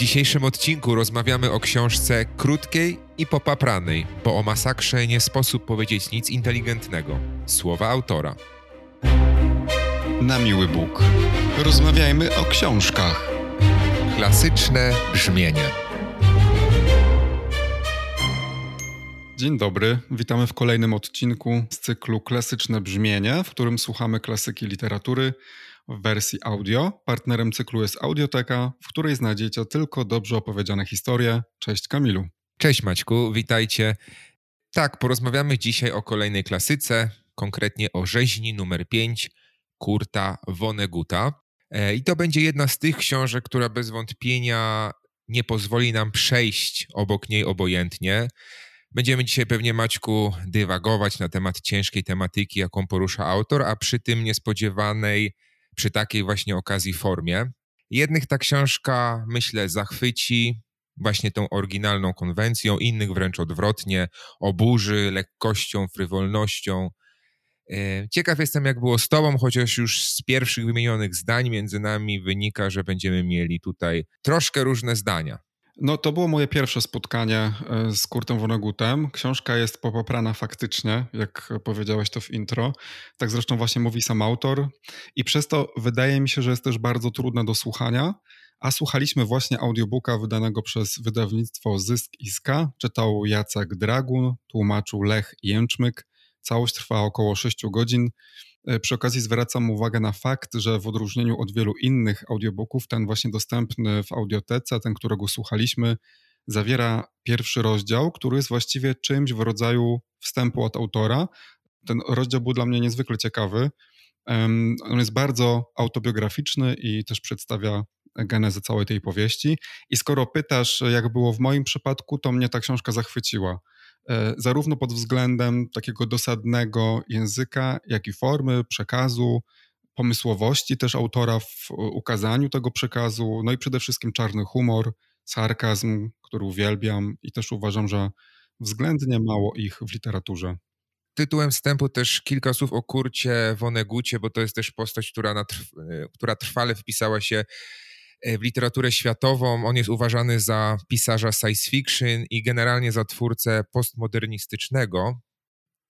dzisiejszym odcinku rozmawiamy o książce krótkiej i popapranej, bo o masakrze nie sposób powiedzieć nic inteligentnego. Słowa autora. Na miły Bóg. Rozmawiajmy o książkach. Klasyczne brzmienie. Dzień dobry, witamy w kolejnym odcinku z cyklu Klasyczne brzmienie, w którym słuchamy klasyki literatury w wersji audio. Partnerem cyklu jest Audioteka, w której znajdziecie tylko dobrze opowiedziane historie. Cześć Kamilu. Cześć Maćku, witajcie. Tak, porozmawiamy dzisiaj o kolejnej klasyce, konkretnie o rzeźni numer 5 Kurta Vonneguta. E, I to będzie jedna z tych książek, która bez wątpienia nie pozwoli nam przejść obok niej obojętnie. Będziemy dzisiaj pewnie, Maćku, dywagować na temat ciężkiej tematyki, jaką porusza autor, a przy tym niespodziewanej, przy takiej właśnie okazji formie. Jednych ta książka, myślę, zachwyci właśnie tą oryginalną konwencją, innych wręcz odwrotnie, oburzy lekkością, frywolnością. E, ciekaw jestem, jak było z Tobą, chociaż już z pierwszych wymienionych zdań między nami wynika, że będziemy mieli tutaj troszkę różne zdania. No to było moje pierwsze spotkanie e, z Kurtem Vonnegutem. Książka jest popoprana faktycznie, jak powiedziałeś to w intro. Tak zresztą właśnie mówi sam autor. I przez to wydaje mi się, że jest też bardzo trudne do słuchania. A słuchaliśmy właśnie audiobooka wydanego przez wydawnictwo Zysk Iska. Czytał Jacek Dragun, tłumaczył Lech Jęczmyk. Całość trwa około 6 godzin. E, przy okazji zwracam uwagę na fakt, że w odróżnieniu od wielu innych audiobooków, ten właśnie dostępny w audiotece, ten, którego słuchaliśmy, zawiera pierwszy rozdział, który jest właściwie czymś w rodzaju wstępu od autora. Ten rozdział był dla mnie niezwykle ciekawy. On jest bardzo autobiograficzny i też przedstawia genezę całej tej powieści. I skoro pytasz, jak było w moim przypadku, to mnie ta książka zachwyciła. E, zarówno pod względem takiego dosadnego języka, jak i formy, przekazu, pomysłowości też autora w ukazaniu tego przekazu, no i przede wszystkim czarny humor, sarkazm, który uwielbiam i też uważam, że względnie mało ich w literaturze. Tytułem wstępu też kilka słów o Kurcie Wonegucie, bo to jest też postać, która, e, która trwale wpisała się E, w literaturę światową. On jest uważany za pisarza science fiction i generalnie za twórcę postmodernistycznego.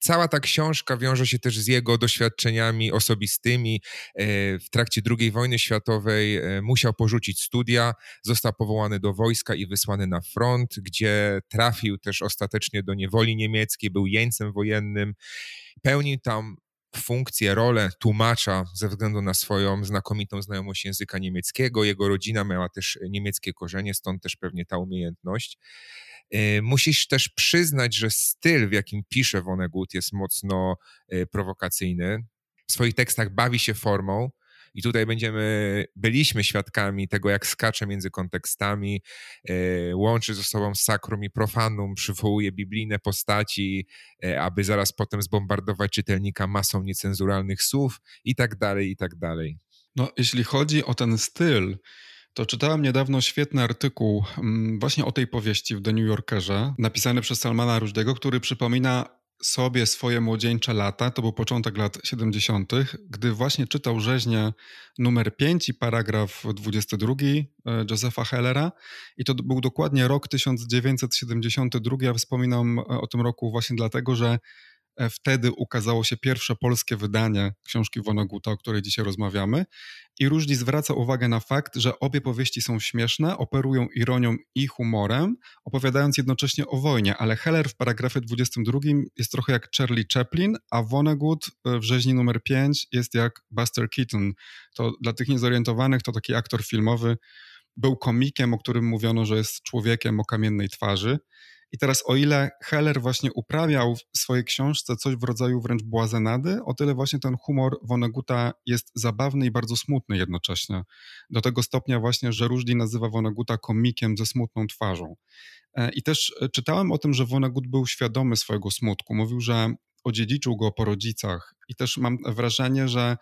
Cała ta książka wiąże się też z jego doświadczeniami osobistymi. E, w trakcie II wojny światowej e, musiał porzucić studia, został powołany do wojska i wysłany na front, gdzie trafił też ostatecznie do niewoli niemieckiej, był jeńcem wojennym. Pełnił tam funkcję, rolę tłumacza ze względu na swoją znakomitą znajomość języka niemieckiego. Jego rodzina miała też niemieckie korzenie, stąd też pewnie ta umiejętność. E, musisz też przyznać, że styl, w jakim pisze Vonnegut, jest mocno e, prowokacyjny. W swoich tekstach bawi się formą, i tutaj będziemy, byliśmy świadkami tego, jak skacze między kontekstami, e, łączy ze sobą sakrum i profanum, przywołuje biblijne postaci, e, aby zaraz potem zbombardować czytelnika masą niecenzuralnych słów i tak dalej, i tak dalej. No, jeśli chodzi o ten styl, to czytałem niedawno świetny artykuł mm, właśnie o tej powieści w The New Yorkerze, napisany przez Salmana Rushdego, który przypomina sobie swoje młodzieńcze lata, to był początek lat 70., gdy właśnie czytał rzeźnię numer 5 i paragraf 22 e, Josepha Hellera i to był dokładnie rok 1972. Ja wspominam e, o tym roku właśnie dlatego, że wtedy ukazało się pierwsze polskie wydanie książki Woneguta, o której dzisiaj rozmawiamy. I Różni zwraca uwagę na fakt, że obie powieści są śmieszne, operują ironią i humorem, opowiadając jednocześnie o wojnie, ale Heller w paragrafie 22 jest trochę jak Charlie Chaplin, a Vonnegut e, w rzeźni numer 5 jest jak Buster Keaton. To dla tych niezorientowanych to taki aktor filmowy, był komikiem, o którym mówiono, że jest człowiekiem o kamiennej twarzy. I teraz o ile Heller właśnie uprawiał w swojej książce coś w rodzaju wręcz błazenady, o tyle właśnie ten humor Vonneguta jest zabawny i bardzo smutny jednocześnie. Do tego stopnia właśnie, że Rushdie nazywa Vonneguta komikiem ze smutną twarzą. E, I też e, czytałem o tym, że Vonnegut był świadomy swojego smutku. Mówił, że odziedziczył go po rodzicach i też mam wrażenie, że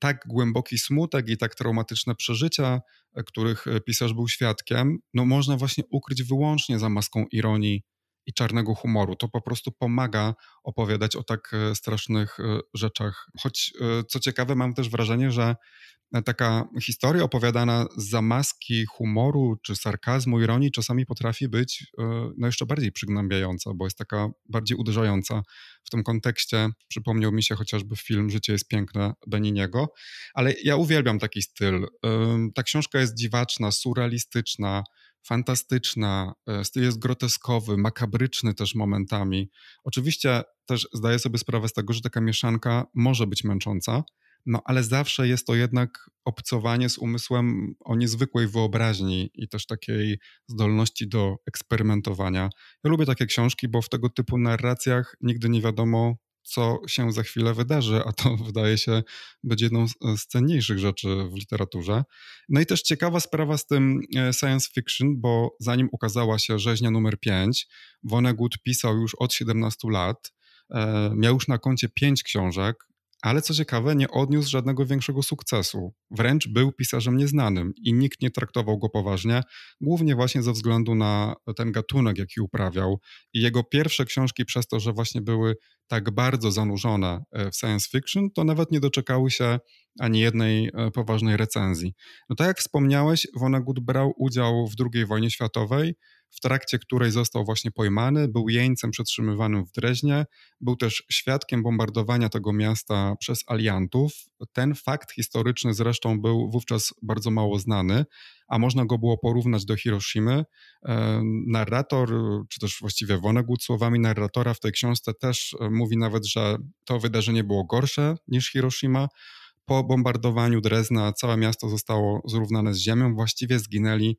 tak głęboki smutek i tak traumatyczne przeżycia, e, których pisarz był świadkiem, no można właśnie ukryć wyłącznie za maską ironii i czarnego humoru. To po prostu pomaga opowiadać o tak e, strasznych e, rzeczach. Choć, e, co ciekawe, mam też wrażenie, że taka historia opowiadana z zamaski humoru czy sarkazmu, ironii czasami potrafi być no jeszcze bardziej przygnębiająca, bo jest taka bardziej uderzająca. W tym kontekście przypomniał mi się chociażby film Życie jest piękne Beniniego, ale ja uwielbiam taki styl. Ta książka jest dziwaczna, surrealistyczna, fantastyczna, e, styl jest groteskowy, makabryczny też momentami. Oczywiście też zdaję sobie sprawę z tego, że taka mieszanka może być męcząca, no ale zawsze jest to jednak obcowanie z umysłem o niezwykłej wyobraźni i też takiej zdolności do eksperymentowania. Ja lubię takie książki, bo w tego typu narracjach nigdy nie wiadomo, co się za chwilę wydarzy, a to wydaje się być jedną z cenniejszych rzeczy w literaturze. No i też ciekawa sprawa z tym e, science fiction, bo zanim ukazała się rzeźnia numer 5, Vonnegut pisał już od 17 lat, e, miał już na koncie pięć książek, ale co ciekawe, nie odniósł żadnego większego sukcesu. Wręcz był pisarzem nieznanym i nikt nie traktował go poważnie, głównie właśnie ze względu na ten gatunek, jaki uprawiał. I jego pierwsze książki, przez to, że właśnie były tak bardzo zanurzone e, w science fiction, to nawet nie doczekały się ani jednej e, poważnej recenzji. No tak jak wspomniałeś, Vonnegut brał udział w II wojnie światowej, w trakcie której został właśnie pojmany, był jeńcem przetrzymywanym w Dreźnie, był też świadkiem bombardowania tego miasta przez aliantów. Ten fakt historyczny zresztą był wówczas bardzo mało znany, a można go było porównać do Hiroshimy. E, narrator, czy też właściwie Vonnegut słowami narratora w tej książce też e, mówi nawet, że to wydarzenie było gorsze niż Hiroshima. Po bombardowaniu Drezna całe miasto zostało zrównane z ziemią, właściwie zginęli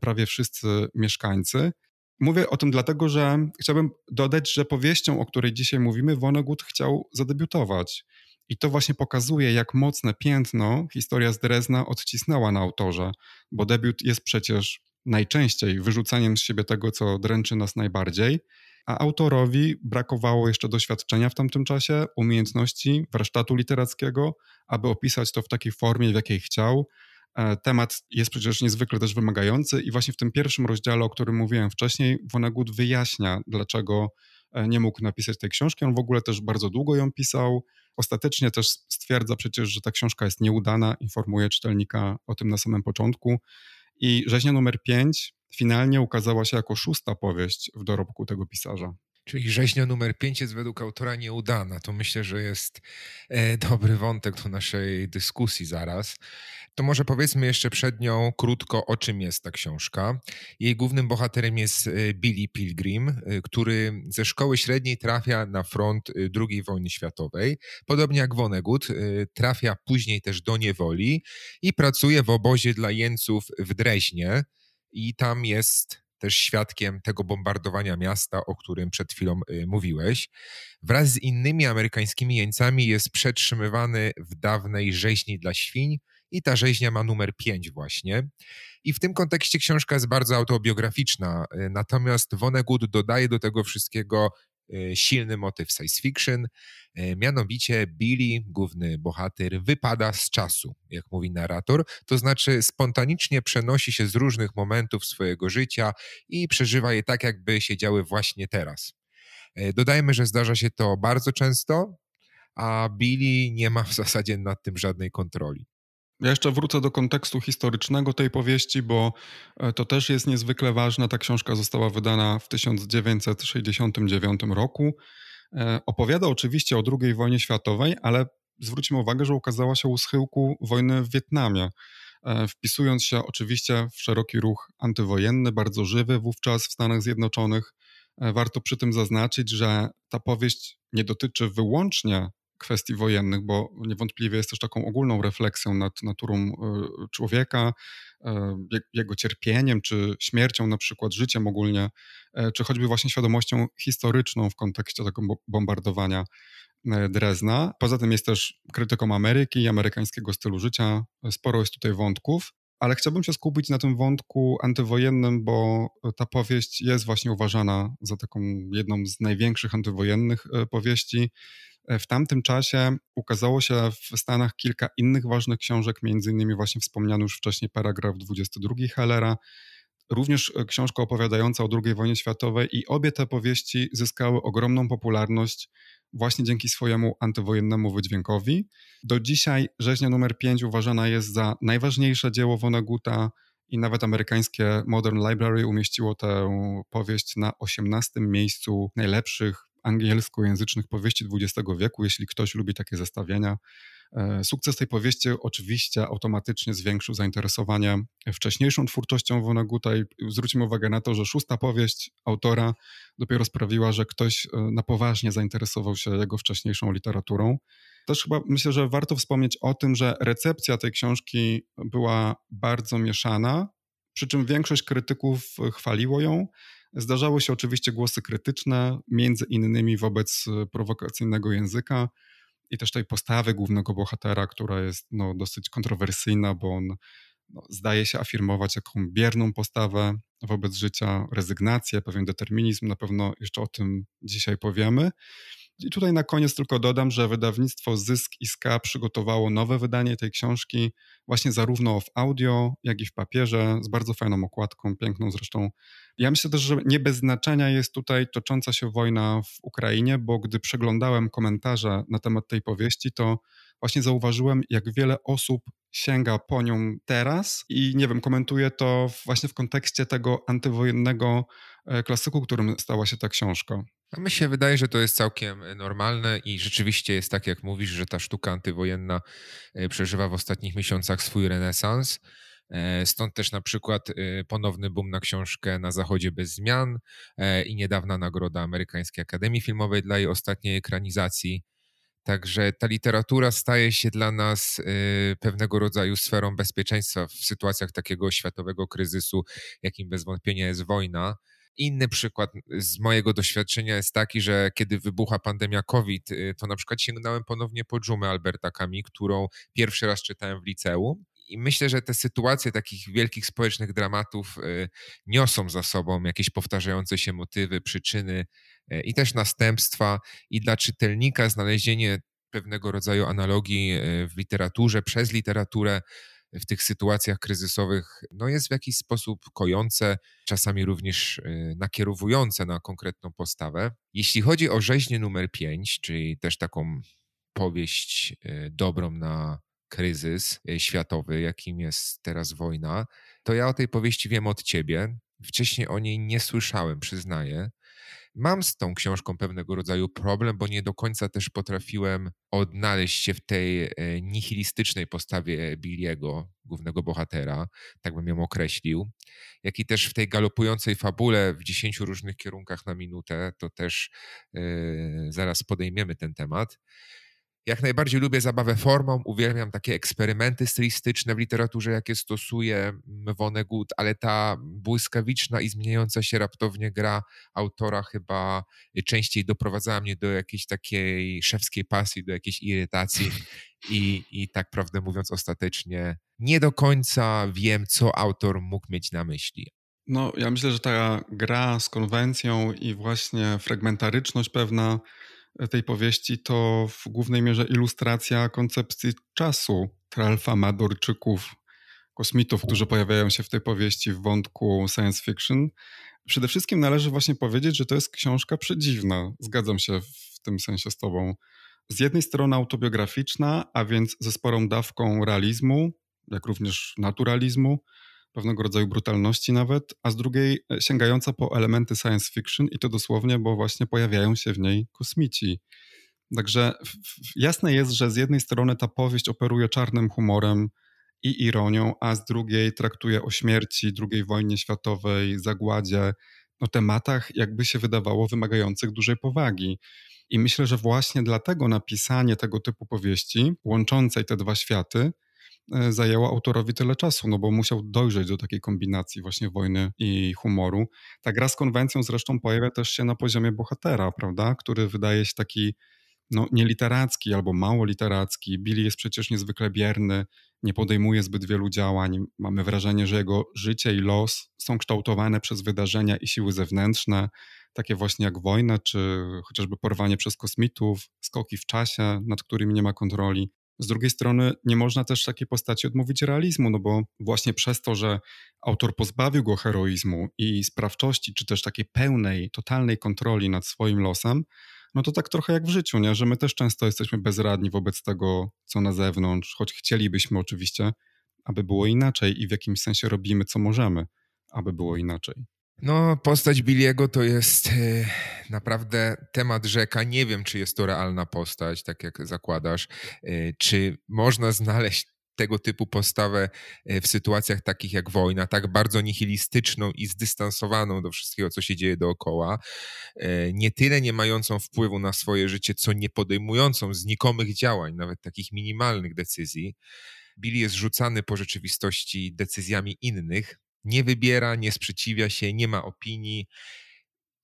prawie wszyscy mieszkańcy. Mówię o tym dlatego, że chciałbym dodać, że powieścią, o której dzisiaj mówimy, Vonnegut chciał zadebiutować. I to właśnie pokazuje, jak mocne piętno historia z Drezna odcisnęła na autorze, bo debiut jest przecież najczęściej wyrzucaniem z siebie tego, co dręczy nas najbardziej, a autorowi brakowało jeszcze doświadczenia w tamtym czasie, umiejętności, warsztatu literackiego, aby opisać to w takiej formie, w jakiej chciał, E, temat jest przecież niezwykle też wymagający i właśnie w tym pierwszym rozdziale, o którym mówiłem wcześniej, Vonnegut wyjaśnia, dlaczego e, nie mógł napisać tej książki. On w ogóle też bardzo długo ją pisał. Ostatecznie też stwierdza przecież, że ta książka jest nieudana, informuje czytelnika o tym na samym początku. I rzeźnia numer 5 finalnie ukazała się jako szósta powieść w dorobku tego pisarza. Czyli rzeźnia numer 5 jest według autora nieudana. To myślę, że jest e, dobry wątek do naszej dyskusji zaraz. To może powiedzmy jeszcze przed nią krótko, o czym jest ta książka. Jej głównym bohaterem jest e, Billy Pilgrim, e, który ze szkoły średniej trafia na front II wojny światowej. Podobnie jak Vonnegut, trafia później też do niewoli i pracuje w obozie dla jeńców w Dreźnie. I tam jest też świadkiem tego bombardowania miasta, o którym przed chwilą y, mówiłeś. Wraz z innymi amerykańskimi jeńcami jest przetrzymywany w dawnej rzeźni dla świń i ta rzeźnia ma numer 5 właśnie. I w tym kontekście książka jest bardzo autobiograficzna, y, natomiast Vonnegut dodaje do tego wszystkiego silny motyw science fiction. E, mianowicie Billy, główny bohater, wypada z czasu, jak mówi narrator, to znaczy spontanicznie przenosi się z różnych momentów swojego życia i przeżywa je tak, jakby się działy właśnie teraz. E, dodajmy, że zdarza się to bardzo często, a Billy nie ma w zasadzie nad tym żadnej kontroli. Ja jeszcze wrócę do kontekstu historycznego tej powieści, bo e, to też jest niezwykle ważne. Ta książka została wydana w 1969 roku. E, opowiada oczywiście o II wojnie światowej, ale zwróćmy uwagę, że ukazała się u schyłku wojny w Wietnamie. E, wpisując się oczywiście w szeroki ruch antywojenny, bardzo żywy wówczas w Stanach Zjednoczonych. Warto przy tym zaznaczyć, że ta powieść nie dotyczy wyłącznie kwestii wojennych, bo niewątpliwie jest też taką ogólną refleksją nad naturą e, człowieka, e, jego cierpieniem, czy śmiercią, na przykład życiem ogólnie, e, czy choćby właśnie świadomością historyczną w kontekście tego bombardowania Drezna. Poza tym jest też krytyką Ameryki i amerykańskiego stylu życia. Sporo jest tutaj wątków. Ale chciałbym się skupić na tym wątku antywojennym, bo ta powieść jest właśnie uważana za taką jedną z największych antywojennych powieści. E, w tamtym czasie ukazało się w Stanach kilka innych ważnych książek, innymi właśnie wspomniany już wcześniej paragraf 22 Hellera. również książka opowiadająca o II wojnie światowej i obie te powieści zyskały ogromną popularność właśnie dzięki swojemu antywojennemu wydźwiękowi. Do dzisiaj Rzeźnia numer 5 uważana jest za najważniejsze dzieło Voneguta i nawet amerykańskie Modern Library umieściło tę powieść na 18 miejscu najlepszych angielskojęzycznych powieści XX wieku, jeśli ktoś lubi takie zestawienia. E, sukces tej powieści oczywiście automatycznie zwiększył zainteresowanie wcześniejszą twórczością Woneguta i zwróćmy uwagę na to, że szósta powieść autora dopiero sprawiła, że ktoś e, na poważnie zainteresował się jego wcześniejszą literaturą. Też chyba myślę, że warto wspomnieć o tym, że recepcja tej książki była bardzo mieszana, przy czym większość krytyków chwaliło ją. Zdarzały się oczywiście głosy krytyczne, między innymi wobec prowokacyjnego języka i też tej postawy głównego bohatera, która jest no, dosyć kontrowersyjna, bo on no, zdaje się afirmować jaką bierną postawę wobec życia, rezygnację, pewien determinizm. Na pewno jeszcze o tym dzisiaj powiemy. I tutaj na koniec tylko dodam, że wydawnictwo Zysk i Ska przygotowało nowe wydanie tej książki, właśnie zarówno w audio, jak i w papierze, z bardzo fajną okładką, piękną zresztą. Ja myślę też, że nie bez znaczenia jest tutaj tocząca się wojna w Ukrainie, bo gdy przeglądałem komentarze na temat tej powieści, to właśnie zauważyłem, jak wiele osób sięga po nią teraz i nie wiem, komentuje to właśnie w kontekście tego antywojennego e, klasyku, którym stała się ta książka. A mi się wydaje, że to jest całkiem e, normalne i rzeczywiście jest tak, jak mówisz, że ta sztuka antywojenna e, przeżywa w ostatnich miesiącach swój renesans. Stąd też na przykład ponowny boom na książkę Na Zachodzie bez zmian i niedawna nagroda Amerykańskiej Akademii Filmowej dla jej ostatniej ekranizacji. Także ta literatura staje się dla nas pewnego rodzaju sferą bezpieczeństwa w sytuacjach takiego światowego kryzysu, jakim bez wątpienia jest wojna. Inny przykład z mojego doświadczenia jest taki, że kiedy wybucha pandemia COVID, y, to na przykład sięgnąłem ponownie po dżumę Alberta Kami, którą pierwszy raz czytałem w liceum. I myślę, że te sytuacje takich wielkich społecznych dramatów y, niosą za sobą jakieś powtarzające się motywy, przyczyny, E, i też następstwa, i dla czytelnika znalezienie pewnego rodzaju analogii w literaturze, przez literaturę w tych sytuacjach kryzysowych no jest w jakiś sposób kojące, czasami również e, nakierowujące na konkretną postawę. Jeśli chodzi o rzeźnię numer 5, czyli też taką powieść dobrą na kryzys światowy, jakim jest teraz wojna, to ja o tej powieści wiem od ciebie. Wcześniej o niej nie słyszałem, przyznaję. Mam z tą książką pewnego rodzaju problem, bo nie do końca też potrafiłem odnaleźć się w tej e, nihilistycznej postawie Billiego, głównego bohatera, tak bym ją określił, jak i też w tej galopującej fabule w dziesięciu różnych kierunkach na minutę, to też yy, zaraz podejmiemy ten temat. Jak najbardziej lubię zabawę formą, uwielbiam takie eksperymenty stylistyczne w literaturze, jakie stosuje Vonnegut, ale ta błyskawiczna i zmieniająca się raptownie gra autora chyba częściej doprowadzała mnie do jakiejś takiej szewskiej pasji, do jakiejś irytacji i, i tak prawdę mówiąc ostatecznie nie do końca wiem, co autor mógł mieć na myśli. No, ja myślę, że ta gra z konwencją i właśnie fragmentaryczność pewna tej powieści to w głównej mierze ilustracja koncepcji czasu Tralfa Madorczyków, kosmitów, którzy pojawiają się w tej powieści w wątku science fiction. Przede wszystkim należy właśnie powiedzieć, że to jest książka przedziwna. Zgadzam się w tym sensie z tobą. Z jednej strony autobiograficzna, a więc ze sporą dawką realizmu, jak również naturalizmu, pewnego rodzaju brutalności nawet, a z drugiej e, sięgająca po elementy science fiction i to dosłownie, bo właśnie pojawiają się w niej kosmici. Także jasne jest, że z jednej strony ta powieść operuje czarnym humorem i ironią, a z drugiej traktuje o śmierci, II wojnie światowej, zagładzie, o tematach, jakby się wydawało, wymagających dużej powagi. I myślę, że właśnie dlatego napisanie tego typu powieści, łączącej te dwa światy, zajęło autorowi tyle czasu, no bo musiał dojrzeć do takiej kombinacji właśnie wojny i humoru. Ta gra z konwencją zresztą pojawia też się na poziomie bohatera, prawda, który wydaje się taki no, nieliteracki albo mało literacki. Billy jest przecież niezwykle bierny, nie podejmuje zbyt wielu działań. Mamy wrażenie, że jego życie i los są kształtowane przez wydarzenia i siły zewnętrzne, takie właśnie jak wojna, czy chociażby porwanie przez kosmitów, skoki w czasie, nad którymi nie ma kontroli. Z drugiej strony nie można też takiej postaci odmówić realizmu, no bo właśnie przez to, że autor pozbawił go heroizmu i sprawczości, czy też takiej pełnej, totalnej kontroli nad swoim losem, no to tak trochę jak w życiu, nie? że my też często jesteśmy bezradni wobec tego, co na zewnątrz, choć chcielibyśmy oczywiście, aby było inaczej i w jakimś sensie robimy, co możemy, aby było inaczej. No, postać Billiego to jest e, naprawdę temat rzeka. Nie wiem, czy jest to realna postać, tak jak zakładasz. E, czy można znaleźć tego typu postawę e, w sytuacjach takich jak wojna, tak bardzo nihilistyczną i zdystansowaną do wszystkiego, co się dzieje dookoła, nie tyle nie mającą wpływu na swoje życie, co nie podejmującą znikomych działań, nawet takich minimalnych decyzji. Billy jest rzucany po rzeczywistości decyzjami innych, nie wybiera, nie sprzeciwia się, nie ma opinii.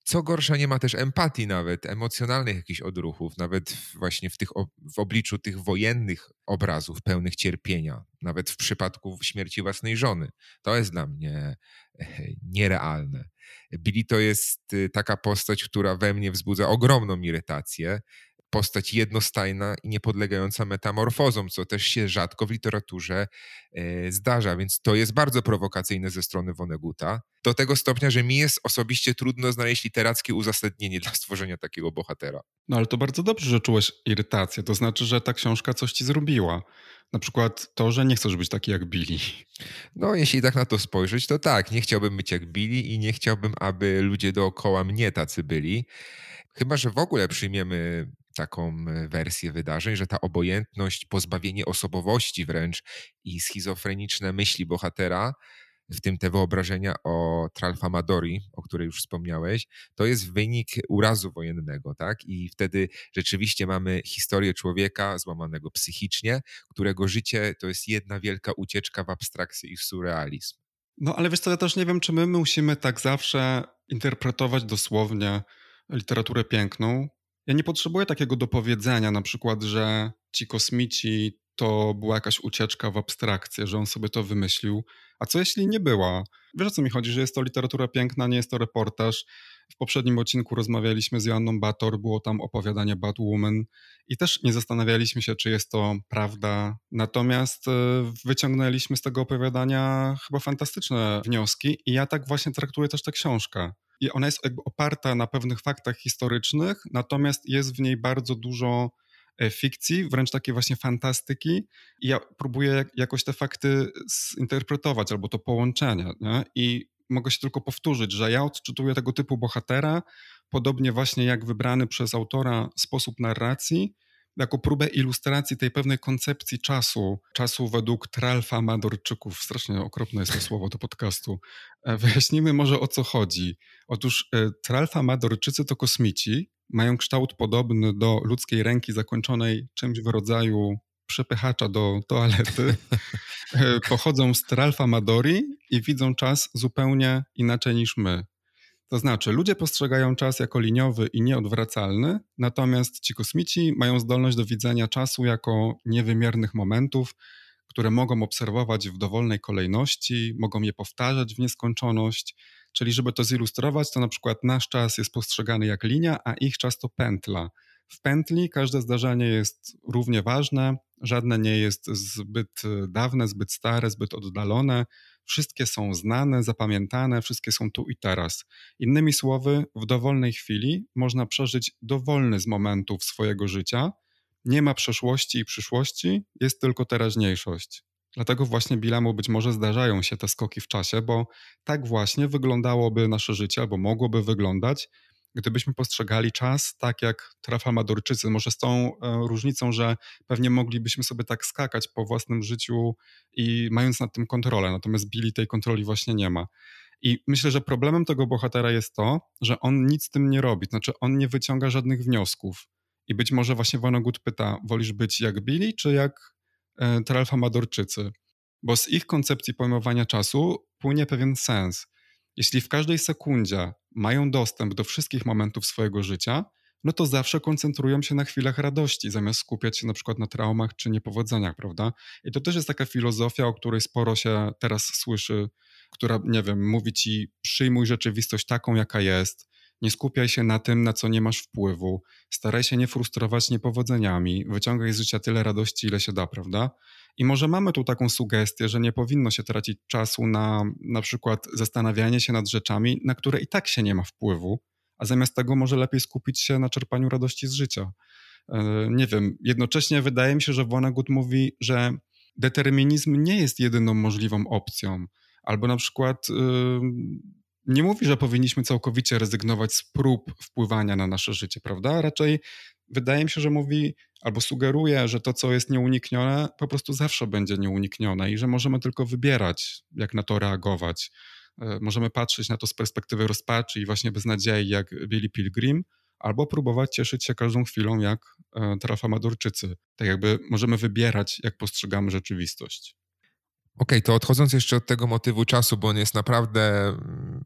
Co gorsza, nie ma też empatii nawet, emocjonalnych jakichś odruchów, nawet właśnie w, tych, w obliczu tych wojennych obrazów pełnych cierpienia, nawet w przypadku śmierci własnej żony. To jest dla mnie nierealne. Billy to jest y, taka postać, która we mnie wzbudza ogromną irytację postać jednostajna i niepodlegająca metamorfozom, co też się rzadko w literaturze e, zdarza, więc to jest bardzo prowokacyjne ze strony Woneguta. Do tego stopnia, że mi jest osobiście trudno znaleźć literackie uzasadnienie dla stworzenia takiego bohatera. No ale to bardzo dobrze, że czułeś irytację. To znaczy, że ta książka coś ci zrobiła. Na przykład to, że nie chcesz być taki jak Billy. No, jeśli tak na to spojrzeć, to tak. Nie chciałbym być jak Billy i nie chciałbym, aby ludzie dookoła mnie tacy byli. Chyba, że w ogóle przyjmiemy taką wersję wydarzeń, że ta obojętność, pozbawienie osobowości wręcz i schizofreniczne myśli bohatera, w tym te wyobrażenia o Tralfamadori, o której już wspomniałeś, to jest wynik urazu wojennego, tak? I wtedy rzeczywiście mamy historię człowieka złamanego psychicznie, którego życie to jest jedna wielka ucieczka w abstrakcję i w surrealizm. No ale wiesz co, ja też nie wiem, czy my musimy tak zawsze interpretować dosłownie literaturę piękną, ja nie potrzebuję takiego dopowiedzenia, na przykład, że ci kosmici to była jakaś ucieczka w abstrakcję, że on sobie to wymyślił. A co jeśli nie była? Wiesz o co mi chodzi, że jest to literatura piękna, nie jest to reportaż. W poprzednim odcinku rozmawialiśmy z Joanną Bator, było tam opowiadanie Batwoman i też nie zastanawialiśmy się, czy jest to prawda. Natomiast e, wyciągnęliśmy z tego opowiadania chyba fantastyczne wnioski i ja tak właśnie traktuję też tę książkę i ona jest jakby oparta na pewnych faktach historycznych, natomiast jest w niej bardzo dużo e, fikcji, wręcz takiej właśnie fantastyki i ja próbuję jakoś te fakty zinterpretować albo to połączenie nie? i mogę się tylko powtórzyć, że ja odczytuję tego typu bohatera, podobnie właśnie jak wybrany przez autora sposób narracji, jako próbę ilustracji tej pewnej koncepcji czasu, czasu według Tralfa Madorczyków. Strasznie okropne jest to słowo do podcastu. E, wyjaśnijmy może o co chodzi. Otóż e, Tralfa Madorczycy to kosmici, mają kształt podobny do ludzkiej ręki zakończonej czymś w rodzaju przepychacza do toalety. E, pochodzą z Tralfa Madori i widzą czas zupełnie inaczej niż my. To znaczy, ludzie postrzegają czas jako liniowy i nieodwracalny, natomiast ci kosmici mają zdolność do widzenia czasu jako niewymiernych momentów, które mogą obserwować w dowolnej kolejności, mogą je powtarzać w nieskończoność. Czyli, żeby to zilustrować, to na przykład nasz czas jest postrzegany jak linia, a ich czas to pętla. W pętli każde zdarzenie jest równie ważne, żadne nie jest zbyt dawne, zbyt stare, zbyt oddalone. Wszystkie są znane, zapamiętane, wszystkie są tu i teraz. Innymi słowy, w dowolnej chwili można przeżyć dowolny z momentów swojego życia. Nie ma przeszłości i przyszłości, jest tylko teraźniejszość. Dlatego właśnie Bilemu być może zdarzają się te skoki w czasie, bo tak właśnie wyglądałoby nasze życie, albo mogłoby wyglądać, gdybyśmy postrzegali czas tak jak Trafalmadorczycy. Może z tą e, różnicą, że pewnie moglibyśmy sobie tak skakać po własnym życiu i mając nad tym kontrolę, natomiast Billy tej kontroli właśnie nie ma. I myślę, że problemem tego bohatera jest to, że on nic z tym nie robi, znaczy on nie wyciąga żadnych wniosków. I być może właśnie Vonnegut pyta, wolisz być jak Billy, czy jak e, Tralfamadorczycy? Bo z ich koncepcji pojmowania czasu płynie pewien sens. Jeśli w każdej sekundzie mają dostęp do wszystkich momentów swojego życia, no to zawsze koncentrują się na chwilach radości, zamiast skupiać się na przykład na traumach czy niepowodzeniach, prawda? I to też jest taka filozofia, o której sporo się teraz słyszy, która, nie wiem, mówi ci, przyjmuj rzeczywistość taką, jaka jest, Nie skupiaj się na tym, na co nie masz wpływu. Staraj się nie frustrować niepowodzeniami. Wyciągaj z życia tyle radości, ile się da, prawda? I może mamy tu taką sugestię, że nie powinno się tracić czasu na na przykład zastanawianie się nad rzeczami, na które i tak się nie ma wpływu, a zamiast tego może lepiej skupić się na czerpaniu radości z życia. E, nie wiem, jednocześnie wydaje mi się, że Vonnegut mówi, że determinizm nie jest jedyną możliwą opcją, albo na przykład nie mówi, że powinniśmy całkowicie rezygnować z prób wpływania na nasze życie, prawda? Raczej wydaje mi się, że mówi albo sugeruje, że to, co jest nieuniknione, po prostu zawsze będzie nieuniknione i że możemy tylko wybierać, jak na to reagować. E, możemy patrzeć na to z perspektywy rozpaczy i właśnie beznadziei, jak Billy Pilgrim, albo próbować cieszyć się każdą chwilą, jak e, trafamadorczycy. Tak jakby możemy wybierać, jak postrzegamy rzeczywistość. Okay, to odchodząc jeszcze od tego motywu czasu, bo on jest naprawdę mm,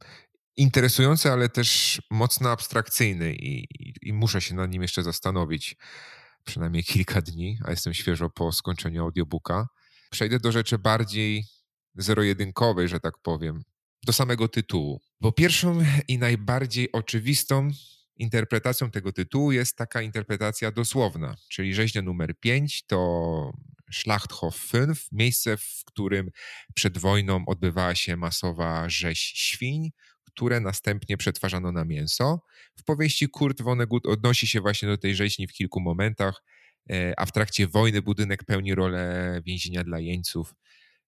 interesujący, ale też mocno abstrakcyjny i, i, i, muszę się nad nim jeszcze zastanowić przynajmniej kilka dni, a jestem świeżo po skończeniu audiobooka. Przejdę do rzeczy bardziej zero-jedynkowej, że tak powiem, do samego tytułu. Bo pierwszą i najbardziej oczywistą interpretacją tego tytułu jest taka interpretacja dosłowna, czyli rzeźnia numer 5 to Schlachthof 5, miejsce, w którym przed wojną odbywała się masowa rzeź świń, które następnie przetwarzano na mięso. W powieści Kurt Vonnegut odnosi się właśnie do tej rzeźni w kilku momentach, e, a w trakcie wojny budynek pełni rolę więzienia dla jeńców,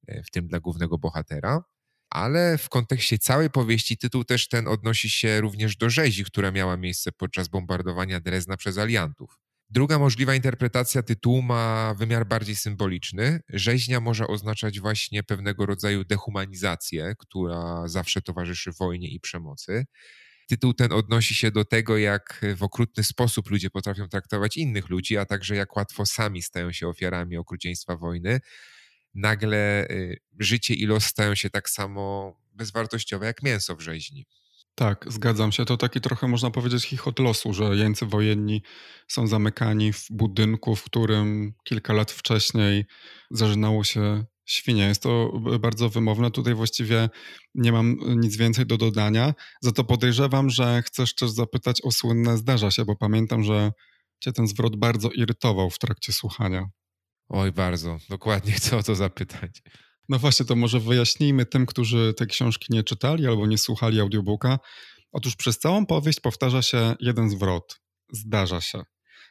e, w tym dla głównego bohatera. Ale w kontekście całej powieści tytuł też ten odnosi się również do rzezi, która miała miejsce podczas bombardowania Drezna przez aliantów. Druga możliwa interpretacja tytułu ma wymiar bardziej symboliczny. Rzeźnia może oznaczać właśnie pewnego rodzaju dehumanizację, która zawsze towarzyszy wojnie i przemocy. Tytuł ten odnosi się do tego, jak w okrutny sposób ludzie potrafią traktować innych ludzi, a także jak łatwo sami stają się ofiarami okrucieństwa wojny. Nagle y, życie i los stają się tak samo bezwartościowe jak mięso w rzeźni. Tak, zgadzam się. To taki trochę można powiedzieć chichot losu, że jeńcy wojenni są zamykani w budynku, w którym kilka lat wcześniej zażynało się świnie. Jest to bardzo wymowne. Tutaj właściwie nie mam nic więcej do dodania. Za to podejrzewam, że chcesz też zapytać o słynne zdarza się, bo pamiętam, że cię ten zwrot bardzo irytował w trakcie słuchania. Oj, bardzo. Dokładnie chcę o to zapytać. No właśnie, to może wyjaśnijmy tym, którzy te książki nie czytali albo nie słuchali audiobooka. Otóż przez całą powieść powtarza się jeden zwrot. Zdarza się.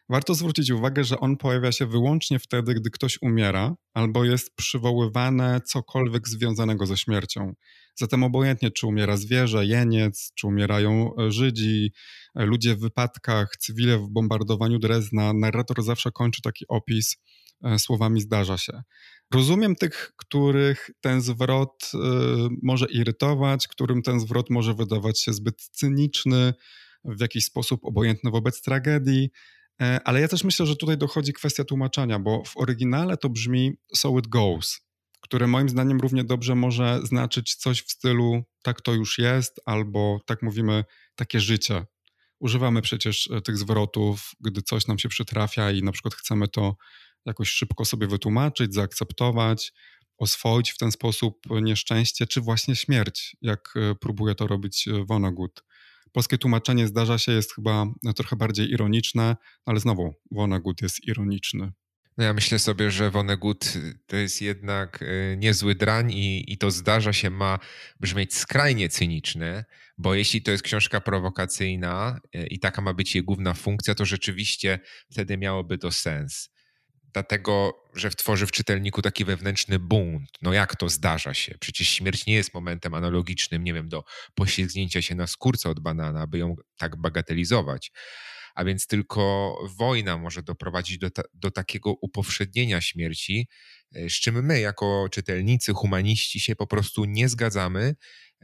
Warto zwrócić uwagę, że on pojawia się wyłącznie wtedy, gdy ktoś umiera albo jest przywoływane cokolwiek związanego ze śmiercią. Zatem obojętnie, czy umiera zwierzę, jeniec, czy umierają e, Żydzi, e, ludzie w wypadkach, cywile w bombardowaniu Drezna, narrator zawsze kończy taki opis słowami zdarza się. Rozumiem tych, których ten zwrot y, może irytować, którym ten zwrot może wydawać się zbyt cyniczny, w jakiś sposób obojętny wobec tragedii, e, ale ja też myślę, że tutaj dochodzi kwestia tłumaczenia, bo w oryginale to brzmi so it goes, które moim zdaniem równie dobrze może znaczyć coś w stylu tak to już jest, albo tak mówimy, takie życie. Używamy przecież e, tych zwrotów, gdy coś nam się przytrafia i na przykład chcemy to jakoś szybko sobie wytłumaczyć, zaakceptować, oswoić w ten sposób nieszczęście, czy właśnie śmierć, jak e, próbuje to robić e, Vonnegut. Polskie tłumaczenie zdarza się, jest chyba e, trochę bardziej ironiczne, ale znowu Vonnegut jest ironiczny. No ja myślę sobie, że Vonnegut to jest jednak niezły drań i, i to zdarza się ma brzmieć skrajnie cyniczne, bo jeśli to jest książka prowokacyjna i taka ma być jej główna funkcja, to rzeczywiście wtedy miałoby to sens dlatego, że tworzy w czytelniku taki wewnętrzny bunt. No jak to zdarza się? Przecież śmierć nie jest momentem analogicznym, nie wiem, do poślizgnięcia się na skórce od banana, by ją tak bagatelizować. A więc tylko wojna może doprowadzić do, ta, do takiego upowszednienia śmierci, z czym my, jako czytelnicy, humaniści, się po prostu nie zgadzamy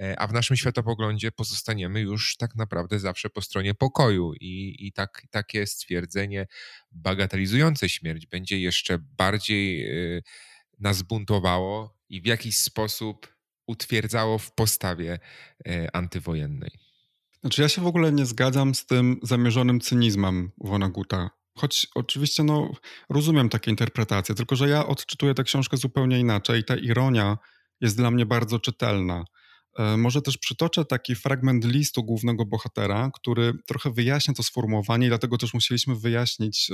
E, a w naszym światopoglądzie pozostaniemy już tak naprawdę zawsze po stronie pokoju i, i tak, takie stwierdzenie bagatelizujące śmierć będzie jeszcze bardziej e, nas buntowało i w jakiś sposób utwierdzało w postawie e, antywojennej. Znaczy ja się w ogóle nie zgadzam z tym zamierzonym cynizmem Wonaguta. Choć oczywiście no, rozumiem takie interpretacje, tylko że ja odczytuję tę książkę zupełnie inaczej. Ta ironia jest dla mnie bardzo czytelna. E, może też przytoczę taki fragment listu głównego bohatera, który trochę wyjaśnia to sformułowanie i dlatego też musieliśmy wyjaśnić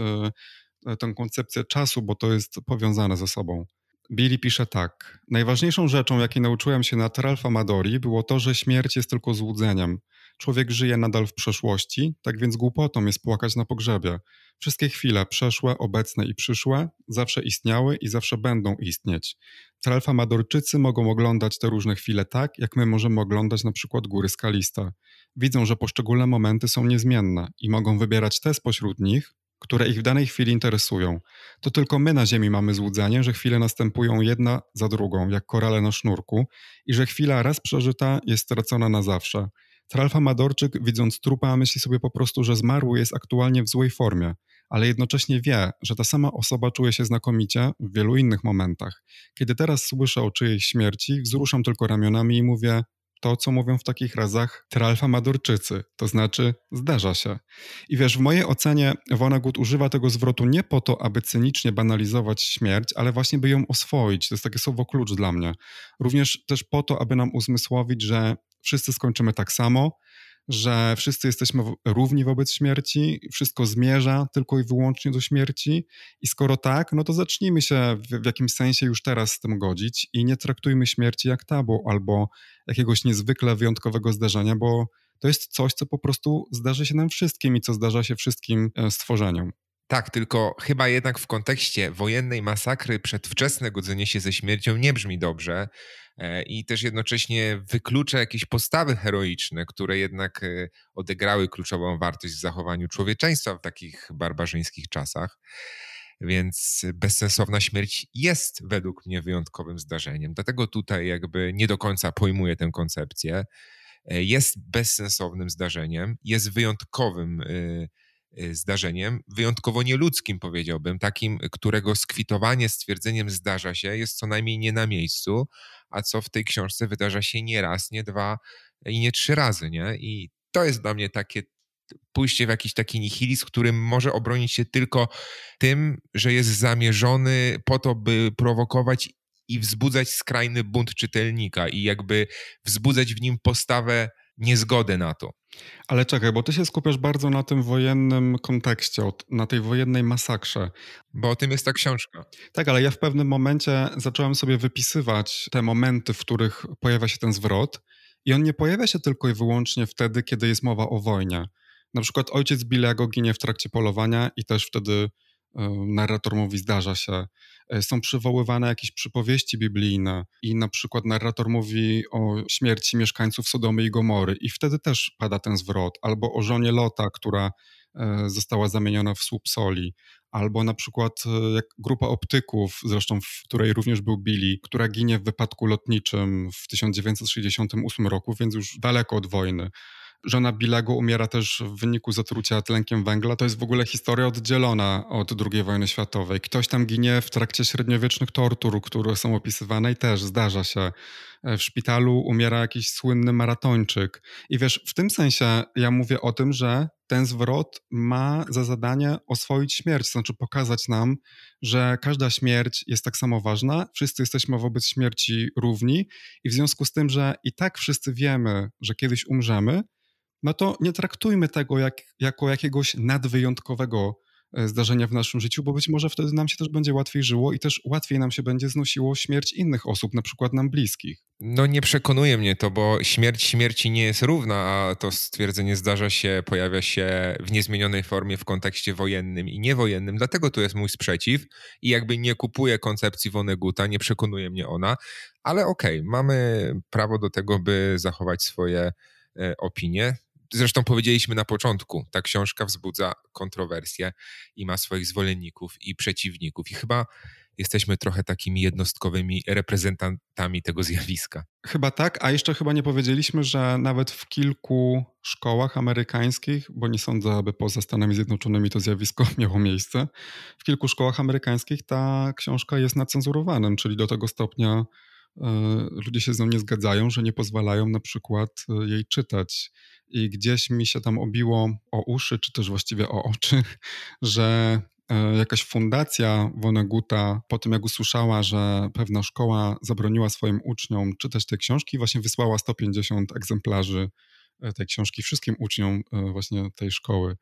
e, tę koncepcję czasu, bo to jest powiązane ze sobą. Billy pisze tak. Najważniejszą rzeczą, jakiej nauczyłem się na Tralfa Madori, było to, że śmierć jest tylko złudzeniem. Człowiek żyje nadal w przeszłości, tak więc głupotą jest płakać na pogrzebie. Wszystkie chwile, przeszłe, obecne i przyszłe, zawsze istniały i zawsze będą istnieć. Tralfa Madorczycy mogą oglądać te różne chwile tak, jak my możemy oglądać na przykład góry skaliste. Widzą, że poszczególne momenty są niezmienne i mogą wybierać te spośród nich, które ich w danej chwili interesują. To tylko my na Ziemi mamy złudzenie, że chwile następują jedna za drugą, jak korale na sznurku, i że chwila raz przeżyta jest stracona na zawsze. Tralfa Madorczyk, widząc trupa, myśli sobie po prostu, że zmarły jest aktualnie w złej formie, ale jednocześnie wie, że ta sama osoba czuje się znakomicie w wielu innych momentach. Kiedy teraz słyszę o czyjejś śmierci, wzruszam tylko ramionami i mówię: to, co mówią w takich razach tralfa madorczycy, to znaczy zdarza się. I wiesz, w mojej ocenie Vonnegut używa tego zwrotu nie po to, aby cynicznie banalizować śmierć, ale właśnie by ją oswoić. To jest takie słowo klucz dla mnie. Również też po to, aby nam uzmysłowić, że wszyscy skończymy tak samo, że wszyscy jesteśmy równi wobec śmierci, wszystko zmierza tylko i wyłącznie do śmierci. I skoro tak, no to zacznijmy się w, w jakimś sensie już teraz z tym godzić i nie traktujmy śmierci jak tabu albo jakiegoś niezwykle wyjątkowego zdarzenia, bo to jest coś, co po prostu zdarzy się nam wszystkim i co zdarza się wszystkim e, stworzeniom. Tak, tylko chyba jednak w kontekście wojennej masakry przedwczesne godzenie się ze śmiercią nie brzmi dobrze i też jednocześnie wyklucza jakieś postawy heroiczne, które jednak e, odegrały kluczową wartość w zachowaniu człowieczeństwa w takich barbarzyńskich czasach. Więc bezsensowna śmierć jest według mnie wyjątkowym zdarzeniem. Dlatego tutaj jakby nie do końca pojmuję tę koncepcję. E, jest bezsensownym zdarzeniem, jest wyjątkowym Y, zdarzeniem, wyjątkowo nieludzkim powiedziałbym, takim, którego skwitowanie stwierdzeniem zdarza się, jest co najmniej nie na miejscu, a co w tej książce wydarza się nie raz, nie dwa i nie trzy razy, nie? I to jest dla mnie takie pójście w jakiś taki nihilizm, którym może obronić się tylko tym, że jest zamierzony po to, by prowokować i wzbudzać skrajny bunt czytelnika i jakby wzbudzać w nim postawę niezgody na to. Ale czekaj, bo ty się skupiasz bardzo na tym wojennym kontekście, na tej wojennej masakrze. Bo o tym jest ta książka. Tak, ale ja w pewnym momencie zacząłem sobie wypisywać te momenty, w których pojawia się ten zwrot i on nie pojawia się tylko i wyłącznie wtedy, kiedy jest mowa o wojnie. Na przykład ojciec Bilego ginie w trakcie polowania i też wtedy narrator mówi zdarza się. E, są przywoływane jakieś przypowieści biblijne i na przykład narrator mówi o śmierci mieszkańców Sodomy i Gomory i wtedy też pada ten zwrot. Albo o żonie Lota, która e, została zamieniona w słup soli. Albo na przykład jak grupa optyków, zresztą w której również był Billy, która ginie w wypadku lotniczym w 1968 roku, więc już daleko od wojny. Żona Bilego umiera też w wyniku zatrucia tlenkiem węgla. To jest w ogóle historia oddzielona od II wojny światowej. Ktoś tam ginie w trakcie średniowiecznych tortur, które są opisywane i też zdarza się. E, w szpitalu umiera jakiś słynny maratończyk. I wiesz, w tym sensie ja mówię o tym, że ten zwrot ma za zadanie oswoić śmierć, to znaczy pokazać nam, że każda śmierć jest tak samo ważna, wszyscy jesteśmy wobec śmierci równi i w związku z tym, że i tak wszyscy wiemy, że kiedyś umrzemy, no to nie traktujmy tego jak, jako jakiegoś nadwyjątkowego e, zdarzenia w naszym życiu, bo być może wtedy nam się też będzie łatwiej żyło i też łatwiej nam się będzie znosiło śmierć innych osób, na przykład nam bliskich. No nie przekonuje mnie to, bo śmierć śmierci nie jest równa, a to stwierdzenie zdarza się, pojawia się w niezmienionej formie w kontekście wojennym i niewojennym, dlatego tu jest mój sprzeciw i jakby nie kupuję koncepcji Woneguta, nie przekonuje mnie ona, ale okej, okay, mamy prawo do tego, by zachować swoje e, opinie. Zresztą powiedzieliśmy na początku, ta książka wzbudza kontrowersje i ma swoich zwolenników i przeciwników. I chyba jesteśmy trochę takimi jednostkowymi reprezentantami tego zjawiska. Chyba tak, a jeszcze chyba nie powiedzieliśmy, że nawet w kilku szkołach amerykańskich, bo nie sądzę, aby poza Stanami Zjednoczonymi to zjawisko miało miejsce, w kilku szkołach amerykańskich ta książka jest nacenzurowanym, czyli do tego stopnia e, ludzie się z nią nie zgadzają, że nie pozwalają na przykład e, jej czytać i gdzieś mi się tam obiło o uszy, czy też właściwie o oczy, że e, jakaś fundacja Woneguta po tym, jak usłyszała, że pewna szkoła zabroniła swoim uczniom czytać te książki, właśnie wysłała 150 egzemplarzy e, tej książki wszystkim uczniom e, właśnie tej szkoły.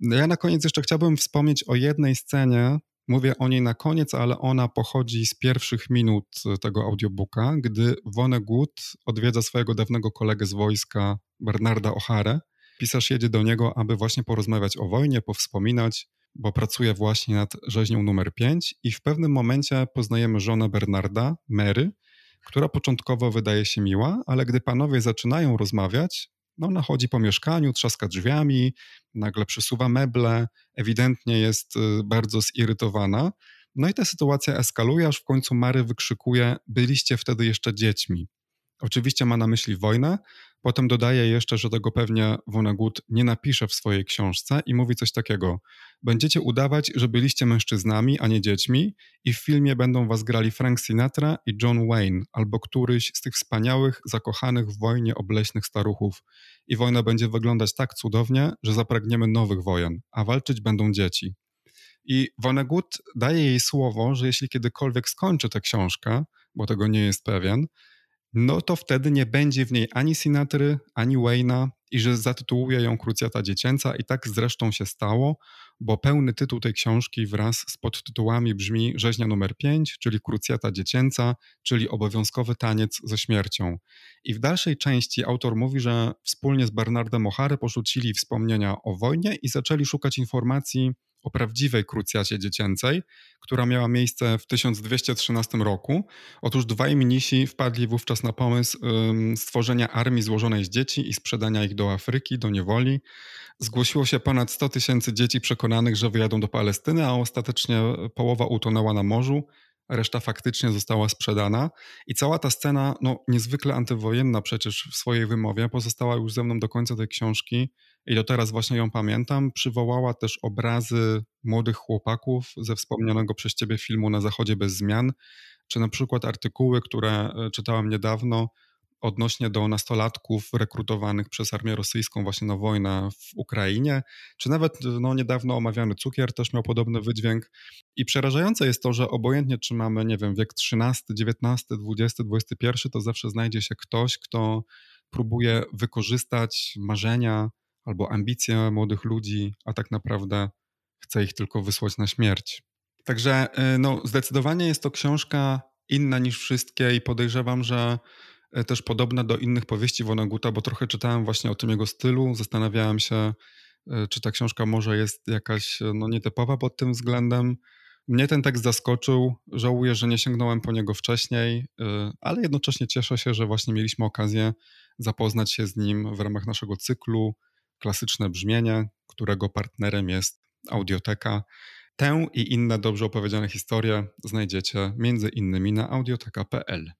Ja na koniec jeszcze chciałbym wspomnieć o jednej scenie. Mówię o niej na koniec, ale ona pochodzi z pierwszych minut tego audiobooka, gdy Vonnegut odwiedza swojego dawnego kolegę z wojska, Bernarda O'Hare. Pisarz jedzie do niego, aby właśnie porozmawiać o wojnie, powspominać, bo pracuje właśnie nad rzeźnią numer 5 i w pewnym momencie poznajemy żonę Bernarda, Mary, która początkowo wydaje się miła, ale gdy panowie zaczynają rozmawiać, no ona chodzi po mieszkaniu, trzaska drzwiami, nagle przesuwa meble, ewidentnie jest y, bardzo zirytowana. No i ta sytuacja eskaluje, aż w końcu Mary wykrzykuje: Byliście wtedy jeszcze dziećmi. Oczywiście ma na myśli wojnę, potem dodaje jeszcze, że tego pewnie Vonnegut nie napisze w swojej książce i mówi coś takiego: Będziecie udawać, że byliście mężczyznami, a nie dziećmi, i w filmie będą was grali Frank Sinatra i John Wayne, albo któryś z tych wspaniałych, zakochanych w wojnie obleśnych staruchów. I wojna będzie wyglądać tak cudownie, że zapragniemy nowych wojen, a walczyć będą dzieci. I Vonnegut daje jej słowo, że jeśli kiedykolwiek skończy tę książkę, bo tego nie jest pewien, no to wtedy nie będzie w niej ani Sinatry, ani Wayna i że zatytułuje ją Krucjata Dziecięca i tak zresztą się stało, bo pełny tytuł tej książki wraz z podtytułami brzmi Rzeźnia numer 5, czyli Krucjata Dziecięca, czyli obowiązkowy taniec ze śmiercią. I w dalszej części autor mówi, że wspólnie z Bernardem O'Hare porzucili wspomnienia o wojnie i zaczęli szukać informacji o prawdziwej krucjacie dziecięcej, która miała miejsce w 1213 roku. Otóż dwaj mnisi wpadli wówczas na pomysł stworzenia armii złożonej z dzieci i sprzedania ich do Afryki, do niewoli. Zgłosiło się ponad 100 tysięcy dzieci przekonanych, że wyjadą do Palestyny, a ostatecznie połowa utonęła na morzu reszta faktycznie została sprzedana. I cała ta scena, no niezwykle antywojenna przecież w swojej wymowie, pozostała już ze mną do końca tej książki i do teraz właśnie ją pamiętam. Przywołała też obrazy młodych chłopaków ze wspomnianego przez ciebie filmu Na Zachodzie bez zmian, czy na przykład artykuły, które e, czytałem niedawno odnośnie do nastolatków rekrutowanych przez armię rosyjską właśnie na wojnę w Ukrainie, czy nawet no, niedawno omawiany cukier też miał podobny wydźwięk. I przerażające jest to, że obojętnie czy mamy, nie wiem, wiek XIII, XIX, XX, XXI, to zawsze znajdzie się ktoś, kto próbuje wykorzystać marzenia albo ambicje młodych ludzi, a tak naprawdę chce ich tylko wysłać na śmierć. Także y, no, zdecydowanie jest to książka inna niż wszystkie i podejrzewam, że E, też podobna do innych powieści Woneguta, bo trochę czytałem właśnie o tym jego stylu. Zastanawiałem się, e, czy ta książka może jest jakaś e, no, nietypowa pod tym względem. Mnie ten tekst zaskoczył. Żałuję, że nie sięgnąłem po niego wcześniej, ale jednocześnie cieszę się, że właśnie mieliśmy okazję zapoznać się z nim w ramach naszego cyklu Klasyczne Brzmienie, którego partnerem jest Audioteka. Tę i inne dobrze opowiedziane historie znajdziecie między innymi na audioteka.pl.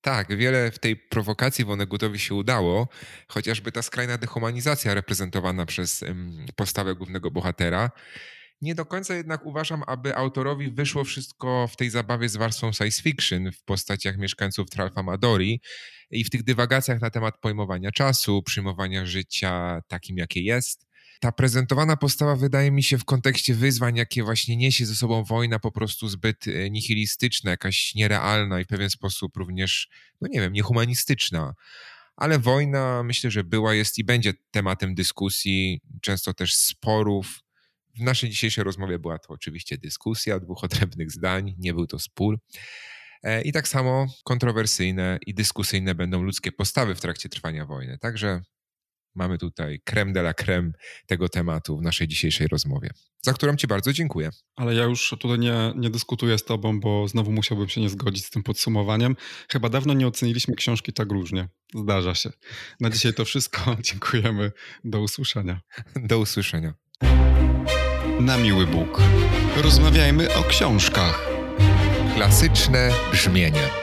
Tak, wiele w tej prowokacji Wonegutowi się udało, chociażby ta skrajna dehumanizacja reprezentowana przez postawę głównego bohatera. Nie do końca jednak uważam, aby autorowi wyszło wszystko w tej zabawie z warstwą science fiction w postaciach mieszkańców Tralfa Madori i w tych dywagacjach na temat pojmowania czasu, przyjmowania życia takim, jakie jest ta prezentowana postawa wydaje mi się w kontekście wyzwań, jakie właśnie niesie ze sobą wojna, po prostu zbyt e, nihilistyczna, jakaś nierealna i w pewien sposób również, no nie wiem, niehumanistyczna. Ale wojna myślę, że była, jest i będzie tematem dyskusji, często też sporów. W naszej dzisiejszej rozmowie była to oczywiście dyskusja dwóch odrębnych zdań, nie był to spór. E, I tak samo kontrowersyjne i dyskusyjne będą ludzkie postawy w trakcie trwania wojny. Także mamy tutaj creme de la creme tego tematu w naszej dzisiejszej rozmowie, za którą Ci bardzo dziękuję. Ale ja już tutaj nie, nie dyskutuję z Tobą, bo znowu musiałbym się nie zgodzić z tym podsumowaniem. Chyba dawno nie oceniliśmy książki tak różnie. Zdarza się. Na dzisiaj to wszystko. Dziękujemy. Do usłyszenia. Do usłyszenia. Na miły Bóg. Rozmawiajmy o książkach. Klasyczne brzmienie.